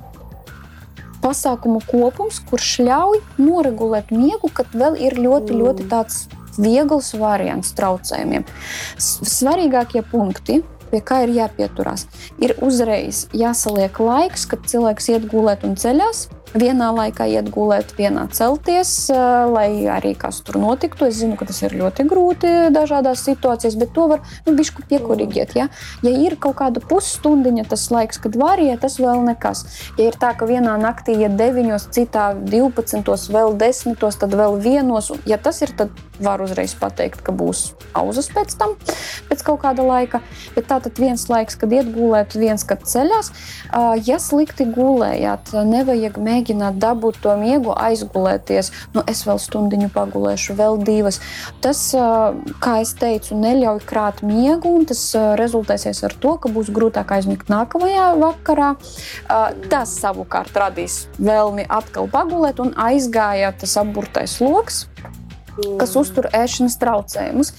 pasākumu kopums, kurš ļauj noregulēt miegu, kad vēl ir ļoti, mm. ļoti tāds viegls variants traucējumiem. Svarīgākie punkti pie kā ir jāpieturās. Ir uzreiz jāsaliek laiks, kad cilvēks iet gulēt un ceļās vienā laikā iet gulēt, vienā celties, lai arī kas tur notiktu. Es zinu, ka tas ir ļoti grūti dažādās situācijās, bet to var nu, bišku piekurigiet. Ja? ja ir kaut kāda pusstundiņa tas laiks, kad var iet, tas vēl nekas. Ja ir tā, ka vienā naktī iet 9, citā 12, vēl 10, tad vēl 1, ja tas ir, tad var uzreiz pateikt, ka būs pauzes pēc tam, pēc kaut kāda laika. Bet tā tad viens laiks, kad iet gulēt, viens, kad ceļās. Ja slikti gulējāt, nevajag mēģināt mēģināt dabūt to miegu, aizgulēties. Nu, es vēl stundiņu pagulēšu, vēl divas. Tas, kā jau teicu, neļauj krāt miegu, un tas rezultēsies ar to, ka būs grūtāk aizmigt nākamajā vakarā. Tas savukārt radīs vēlmi atkal pagulēt, un aizgāja tas apburtais lokus kas uztur ēšanas traucējumus.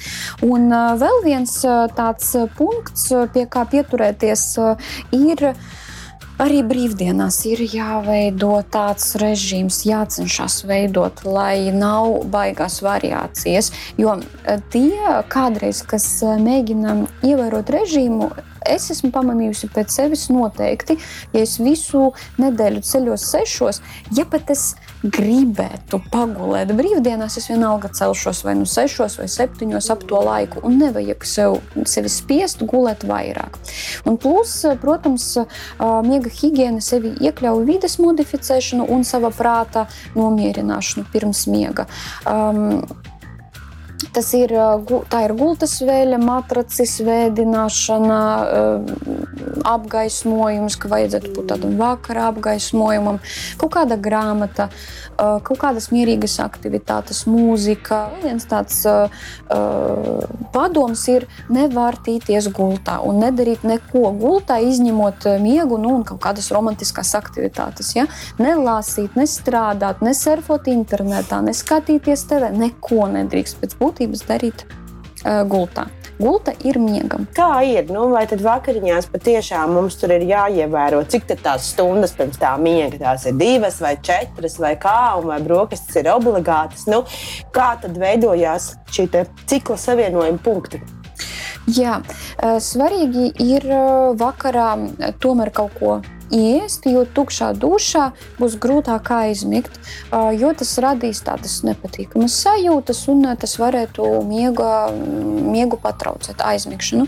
Un vēl viens tāds punkts, pie kā pieturēties, ir Arī brīvdienās ir jāveido tāds režīms, jācenšas veidot, lai nav baigās variācijas. Jo e, tie kādreiz, kas e, mēģina ievērot režīmu, es esmu pamanījusi pēc sevis noteikti, ja es visu nedēļu ceļos sešos, ja pat es gribētu pagulēt brīvdienās, es vienalga celšos vai nu sešos vai septiņos ap to laiku, un nevajag sev, sevi spiest gulēt vairāk. Un plus, protams, miega higiēna sevi iekļauj vides modificēšanu un sava prāta nomierināšanu pirms miega. Um, Tas ir, tā ir gultas vēļa, matracis, vēdināšana, apgaismojums, ka vajadzētu būt tādam vakara apgaismojumam, kaut kāda grāmata, kaut kādas mierīgas aktivitātes, mūzika. Viens tāds padoms ir nevārtīties gultā un nedarīt neko gultā, izņemot miegu nu, un kaut kādas romantiskas aktivitātes. Ja? Nelasīt, nestrādāt, nesurfot internetā, neskatīties TV, neko nedrīkst pēc būtības darīt uh, gultā. Gulta ir miegam. Kā ir? Nu, vai tad vakariņās patiešām mums tur ir jāievēro, cik tās stundas pirms tā miega? Tās ir divas vai četras, vai kā, un vai brokastis ir obligātas. Nu, kā tad veidojās šī cikla savienojuma punkti? Jā, svarīgi ir vakarā tomēr kaut ko iest, jo tukšā dušā būs grūtāk aizmigt, jo tas radīs tādas nepatīkamas sajūtas un tas varētu miegu, miegu patraucēt, aizmigšanu.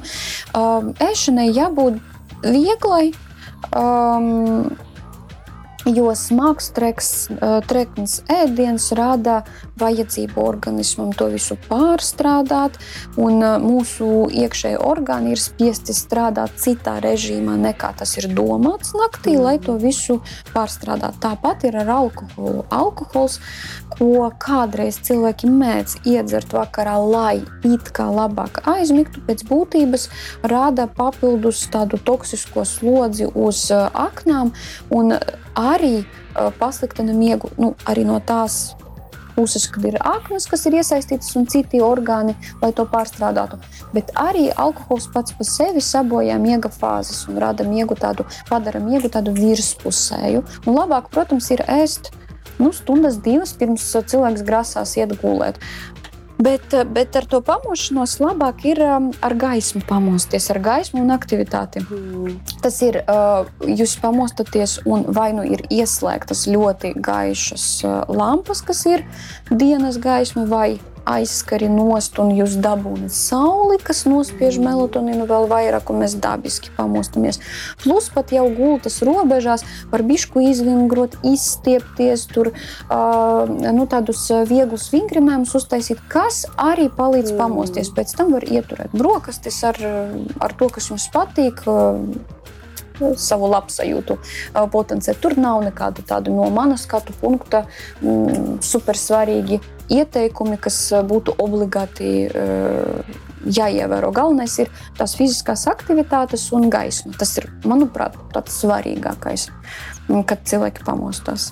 Ēšanai jābūt vieglai. Um, jo smags treks, treknis ēdiens rada vajadzību organismam to visu pārstrādāt, un mūsu iekšējie orgāni ir spiesti strādāt citā režīmā nekā tas ir domāts naktī, lai to visu pārstrādātu. Tāpat ir ar alkoholu. Alkohols, ko kādreiz cilvēki mēdz iedzert vakarā, lai it kā labāk aizmigtu, pēc būtības rada papildus tādu toksisko slodzi uz aknām un arī uh, pasliktina miegu nu, arī no tās puses, kad ir aknas, kas ir iesaistītas un citi orgāni, lai to pārstrādātu. Bet arī alkohols pats par sevi sabojā miega fāzes un rada miegu tādu, padara miegu tādu virspusēju. Un labāk, protams, ir ēst nu, stundas, divas pirms cilvēks grasās iet gulēt. Bet, eh, bet ar to pamošanos labāk ir um, ar gaismu pamosties, ar gaismu un aktivitāti. Mm. Tas ir, uh, jūs pamostaties un vai nu ir ieslēgtas ļoti gaišas uh, lampas, kas ir dienas gaisma, vai aizskari nost un jūs dabūnat sauli, kas nospiež melatonīnu vēl vairāk, un mēs dabiski pamostamies. Plus pat jau gultas robežās var bišku izvingrot, izstiepties, tur uh, nu, tādus vieglus vingrinājumus uztaisīt, kas arī palīdz mm. pamosties. Pēc tam var ieturēt brokastis ar, ar to, kas jums patīk. Uh, savu labsajūtu potenciāli. Tur nav nekādu tādu no manas skatu punkta mm, supersvarīgi ieteikumi, kas būtu obligāti jāievēro. Galvenais ir tās fiziskās aktivitātes un gaisma. Tas ir, manuprāt, tāds svarīgākais, kad cilvēki pamostās.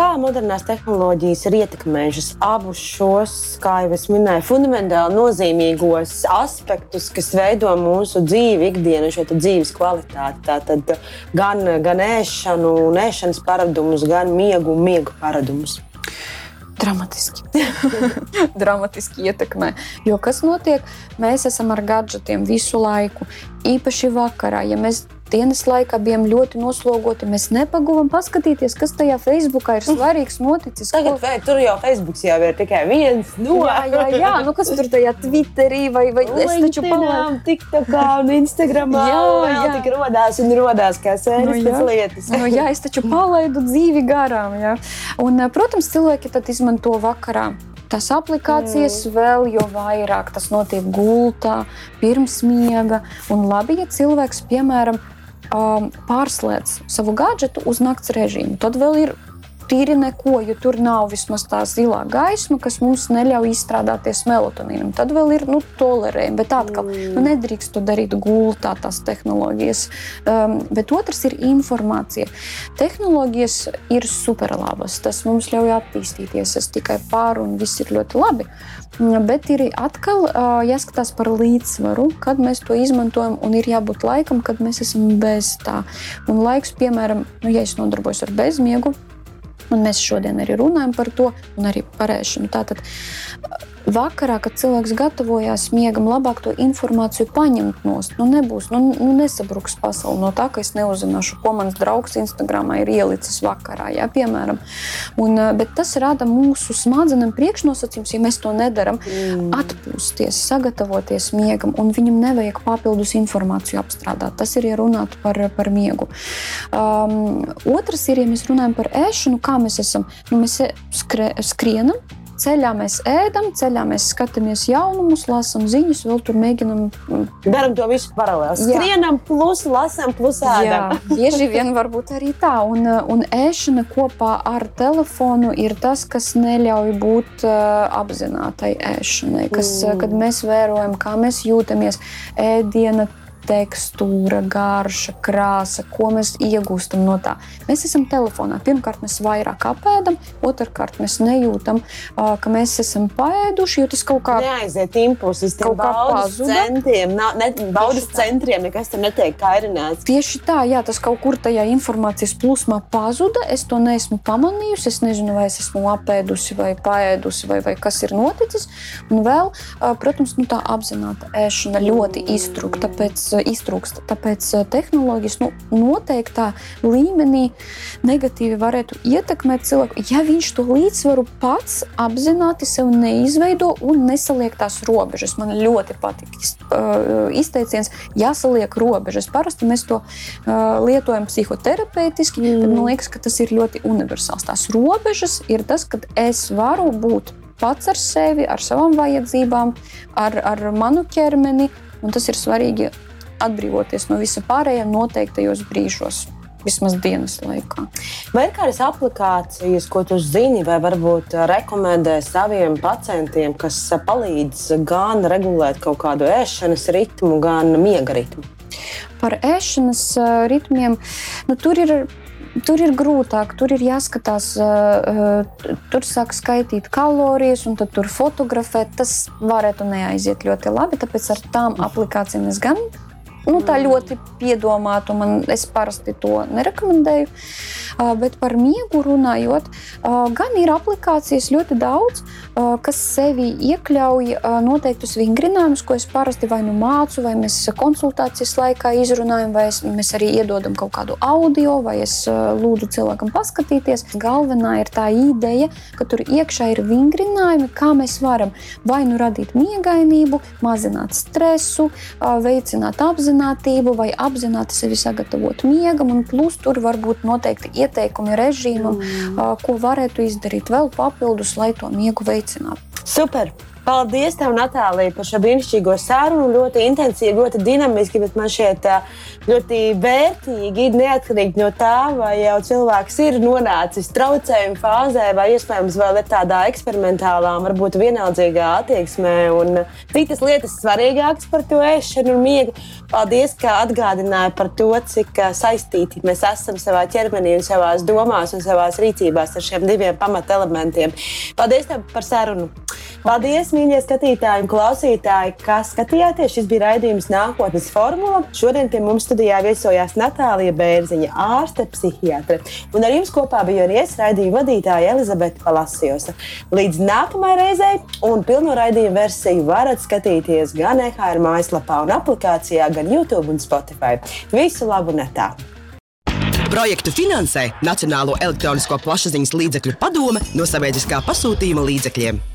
Kā modernās tehnoloģijas ir ietekmējušas abus šos, kā jau es minēju, fundamentāli nozīmīgos aspektus, kas veido mūsu dzīvi, ikdienu, šo dzīves kvalitāti. Tātad gan, gan ēšanu, un ēšanas paradumus, gan miegu un miegu paradumus. Dramatiski. Dramatiski ietekmē. Jo kas notiek? Mēs esam ar gadgetiem visu laiku. Īpaši vakarā, ja mēs dienas laikā bijām ļoti noslogoti. Mēs nepagūvam paskatīties, kas tajā Facebookā ir svarīgs noticis. Tagad ko... vai, tur jau Facebook jau ir tikai viens no jā, jā, jā, nu kas tur tajā Twitterī vai, vai es taču palaidu. TikTokā un Instagramā jā, jā. tik rodās un rodās kā sēnes nu, lietas. nu, jā, es taču palaidu dzīvi garām. Jā. Un, protams, cilvēki tad izmanto vakarā. Tas aplikācijas mm. vēl jo vairāk tas notiek gultā, pirms miega. Un labi, ja cilvēks, piemēram, um, pārslēdz savu gadgetu uz nakts režīmu. Tad vēl ir tīri neko, jo tur nav vismaz tā zilā gaisma, kas mums neļauj izstrādāties melatonīnam. Tad vēl ir nu, tolerējumi, bet atkal mm. nu, nedrīkst to darīt gultā, tās tehnoloģijas. Um, bet otrs ir informācija. Tehnoloģijas ir superlabas, tas mums ļauj attīstīties. Es tikai pāru un viss ir ļoti labi. Bet ir atkal uh, jāskatās par līdzsvaru, kad mēs to izmantojam, un ir jābūt laikam, kad mēs esam bez tā. Un laiks, piemēram, nu, ja es nodarbojos ar bezmiegu, Un mēs šodien arī runājam par to, un arī par ēšanu. Tātad vakarā, kad cilvēks gatavojās miegam, labāk to informāciju paņemt nost. Nu, nebūs, nu, nu nesabruks pasaule no tā, ka es neuzzināšu, ko mans draugs Instagramā ir ielicis vakarā, jā, piemēram. Un, eh, bet tas rada mūsu smadzenēm priekšnosacījums, ja mēs to nedaram, mm. atpūsties, sagatavoties miegam, un viņam nevajag papildus informāciju apstrādāt. Tas ir, ja runātu par, par miegu. Um, otrs ir, ja mēs runājam par ēšanu, kā mēs esam, nu, mēs skre, skrienam, ceļā mēs ēdam, ceļā mēs skatāmies jaunumus, lasām ziņas, vēl tur mēģinam. Mm, Darām to visu paralēli. Skrienam, plus lasām, plus ēdam. Jā, bieži vien varbūt arī tā. Un, un ēšana kopā ar telefonu ir tas, kas neļauj būt uh, apzinātai ēšanai. Kas, mm. Kad mēs vērojam, kā mēs jūtamies ēdiena tekstūra, garša, krāsa, ko mēs iegūstam no tā. Mēs esam telefonā. Pirmkārt, mēs vairāk apēdam, otrkārt, mēs nejūtam, ka mēs esam paēduši, jo tas kaut kā neaiziet impulsus, kaut kā pazuda. Centiem, nav, ne, baudas centriem nekas tur netiek kairināts. Tieši tā, jā, tas kaut kur tajā informācijas plūsmā pazuda. Es to neesmu pamanījusi. Es nezinu, vai es esmu apēdusi vai paēdusi, vai, vai kas ir noticis. Un vēl, protams, nu, tā apzināta ēšana ļoti iztrūkta pēc iztrūkst. Tāpēc eh, tehnoloģijas nu, noteiktā līmenī negatīvi varētu ietekmēt cilvēku, ja viņš to līdzsvaru pats apzināti sev neizveido un nesaliek tās robežas. Man ļoti patīk eh, izteiciens, jāsaliek robežas. Parasti mēs to eh, lietojam psihoterapeitiski, mm. bet man liekas, ka tas ir ļoti universāls. Tās robežas ir tas, kad es varu būt pats ar sevi, ar savām vajadzībām, ar, ar manu ķermeni. Un tas ir svarīgi atbrīvoties no visa pārējā noteiktajos brīžos. Vismaz dienas laikā. Vai ir kādas aplikācijas, ko tu zini, vai varbūt rekomendē saviem pacientiem, kas palīdz gan regulēt kaut kādu ēšanas ritmu, gan miega ritmu? Par ēšanas ritmiem nu, tur ir tur ir grūtāk, tur ir jāskatās, tur sāk skaitīt kalorijas, un tur fotografēt. Tas varētu neaiziet ļoti labi, tāpēc ar tām aplikācijām es gan Nu, tā ļoti piedomāta, un es parasti to nerekomendēju. Bet par miegu runājot, gan ir aplikācijas ļoti daudz, kas sevi iekļauj noteiktus vingrinājumus, ko es parasti vai nu mācu, vai mēs konsultācijas laikā izrunājam, vai mēs arī iedodam kaut kādu audio, vai es lūdzu cilvēkam paskatīties. Galvenā ir tā ideja, ka tur iekšā ir vingrinājumi, kā mēs varam vai nu radīt miegainību, mazināt stresu, veicināt apziņotību vai apzināti sevi sagatavot miegam, un plus tur var būt noteikti ieteikumi režīmam, mm. ko varētu izdarīt vēl papildus, lai to miegu veicinātu. Super! Paldies, tev, Natālija, par šo brīnišķīgo sarunu. Ļoti intensīvi, ļoti dinamiski, bet man šķiet ļoti vērtīgi, neatkarīgi no tā, vai jau cilvēks ir nonācis traucējuma fāzē, vai iespējams vēl ir tādā eksperimentālā, varbūt vienaldzīgā attieksmē. Un citas lietas svarīgākas par to ēšanu un miegu. Paldies, ka atgādināji par to, cik saistīti mēs esam savā ķermenī, savā domās un savā rīcībās ar šiem diviem pamatelementiem. Paldies tev par sarunu! Paldies, mīļie skatītāji un klausītāji, kas skatījāties. Šis bija raidījums Nākotnes formula. Šodien pie mums studijā viesojās Natālija Bērziņa, ārste, psihiatre. Un ar jums kopā bija arī es, raidījuma vadītāja Elizabete Palasjosa. Līdz nākamajai reizei, un pilno raidījumu versiju varat skatīties gan EHR mājaslapā un aplikācijā, gan YouTube un Spotify. Visu labu netā! Projektu finansē Nacionālo elektronisko plašsaziņas līdzekļu padome no sabiedriskā pasūtījuma līdzekļiem.